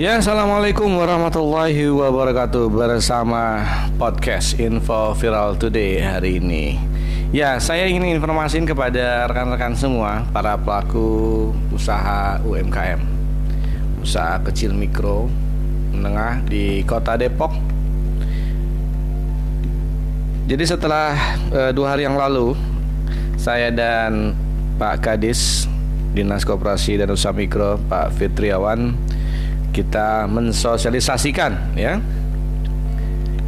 Ya, assalamualaikum warahmatullahi wabarakatuh bersama podcast Info Viral Today hari ini. Ya, saya ingin informasiin kepada rekan-rekan semua para pelaku usaha UMKM, usaha kecil mikro, menengah di Kota Depok. Jadi setelah e, dua hari yang lalu, saya dan Pak Kadis Dinas Koperasi dan Usaha Mikro Pak Fitriawan kita mensosialisasikan ya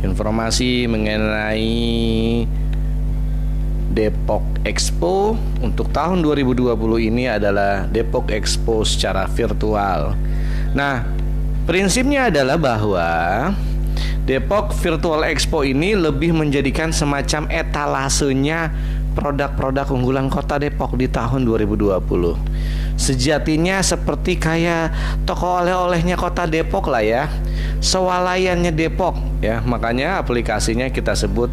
informasi mengenai Depok Expo untuk tahun 2020 ini adalah Depok Expo secara virtual. Nah, prinsipnya adalah bahwa Depok Virtual Expo ini lebih menjadikan semacam etalasenya produk-produk unggulan Kota Depok di tahun 2020. Sejatinya seperti kayak toko oleh-olehnya Kota Depok lah ya. Sewalayannya Depok ya. Makanya aplikasinya kita sebut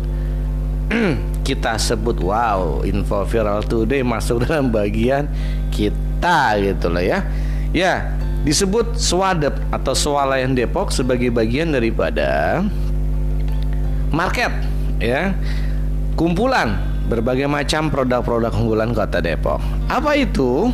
kita sebut wow, info viral today masuk dalam bagian kita gitu loh ya. Ya, disebut Swadep atau Swalayan Depok sebagai bagian daripada market ya. Kumpulan berbagai macam produk-produk unggulan Kota Depok. Apa itu?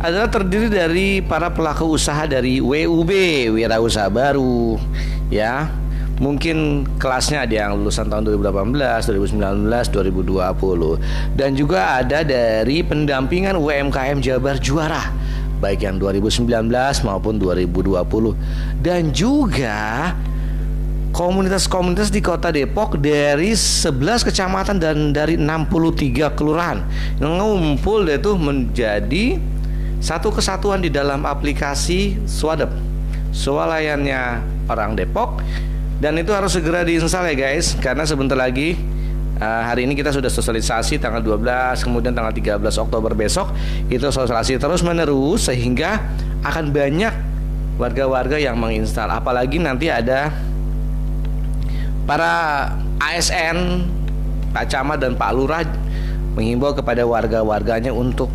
Adalah terdiri dari para pelaku usaha dari WUB, Wirausaha Baru, ya. Mungkin kelasnya ada yang lulusan tahun 2018, 2019, 2020 dan juga ada dari pendampingan UMKM Jabar Juara baik yang 2019 maupun 2020 dan juga komunitas-komunitas di kota Depok dari 11 kecamatan dan dari 63 kelurahan. Ngumpul deh menjadi satu kesatuan di dalam aplikasi Swadep. Swalayannya orang Depok. Dan itu harus segera diinstal ya guys. Karena sebentar lagi uh, hari ini kita sudah sosialisasi tanggal 12 kemudian tanggal 13 Oktober besok. Itu sosialisasi terus menerus sehingga akan banyak warga-warga yang menginstal. Apalagi nanti ada para ASN, Pak Camat dan Pak Lurah menghimbau kepada warga-warganya untuk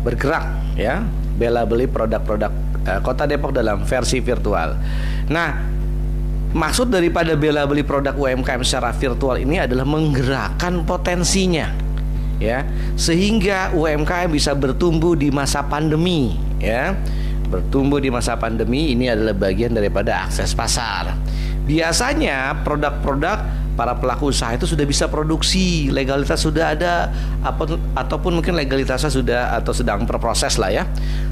bergerak ya, bela beli produk-produk uh, Kota Depok dalam versi virtual. Nah, maksud daripada bela beli produk UMKM secara virtual ini adalah menggerakkan potensinya ya, sehingga UMKM bisa bertumbuh di masa pandemi ya. Bertumbuh di masa pandemi ini adalah bagian daripada akses pasar. Biasanya produk-produk para pelaku usaha itu sudah bisa produksi, legalitas sudah ada apa ataupun mungkin legalitasnya sudah atau sedang berproses lah ya.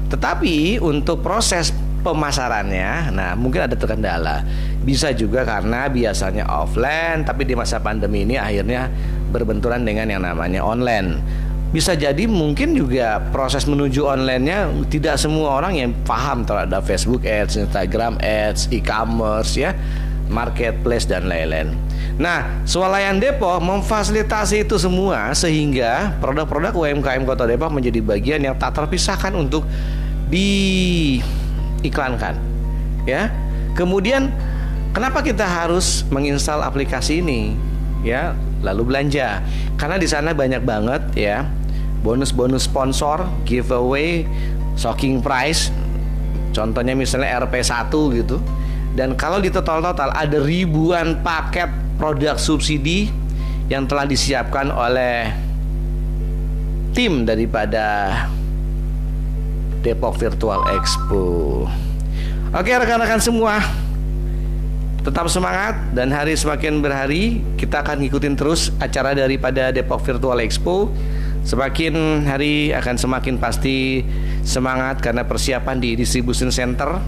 Tetapi untuk proses pemasarannya, nah mungkin ada terkendala. Bisa juga karena biasanya offline, tapi di masa pandemi ini akhirnya berbenturan dengan yang namanya online bisa jadi mungkin juga proses menuju online-nya tidak semua orang yang paham terhadap Facebook Ads, Instagram Ads, e-commerce ya marketplace dan lain-lain. Nah, Swalayan Depok memfasilitasi itu semua sehingga produk-produk UMKM Kota Depok menjadi bagian yang tak terpisahkan untuk diiklankan. Ya. Kemudian kenapa kita harus menginstal aplikasi ini? Ya, lalu belanja. Karena di sana banyak banget ya bonus-bonus sponsor, giveaway, shocking price. Contohnya misalnya RP1 gitu dan kalau di total-total ada ribuan paket produk subsidi yang telah disiapkan oleh tim daripada Depok Virtual Expo. Oke rekan-rekan semua, tetap semangat dan hari semakin berhari kita akan ngikutin terus acara daripada Depok Virtual Expo. Semakin hari akan semakin pasti semangat karena persiapan di distribution center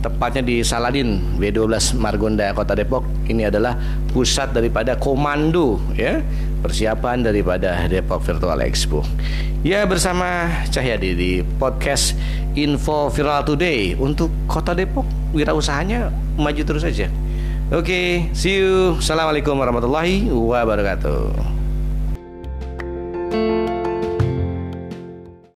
tepatnya di Saladin W12 Margonda Kota Depok. Ini adalah pusat daripada komando ya persiapan daripada Depok Virtual Expo. Ya bersama Cahyadi di podcast Info Viral Today untuk Kota Depok. Wirausahanya maju terus saja. Oke see you. Assalamualaikum warahmatullahi wabarakatuh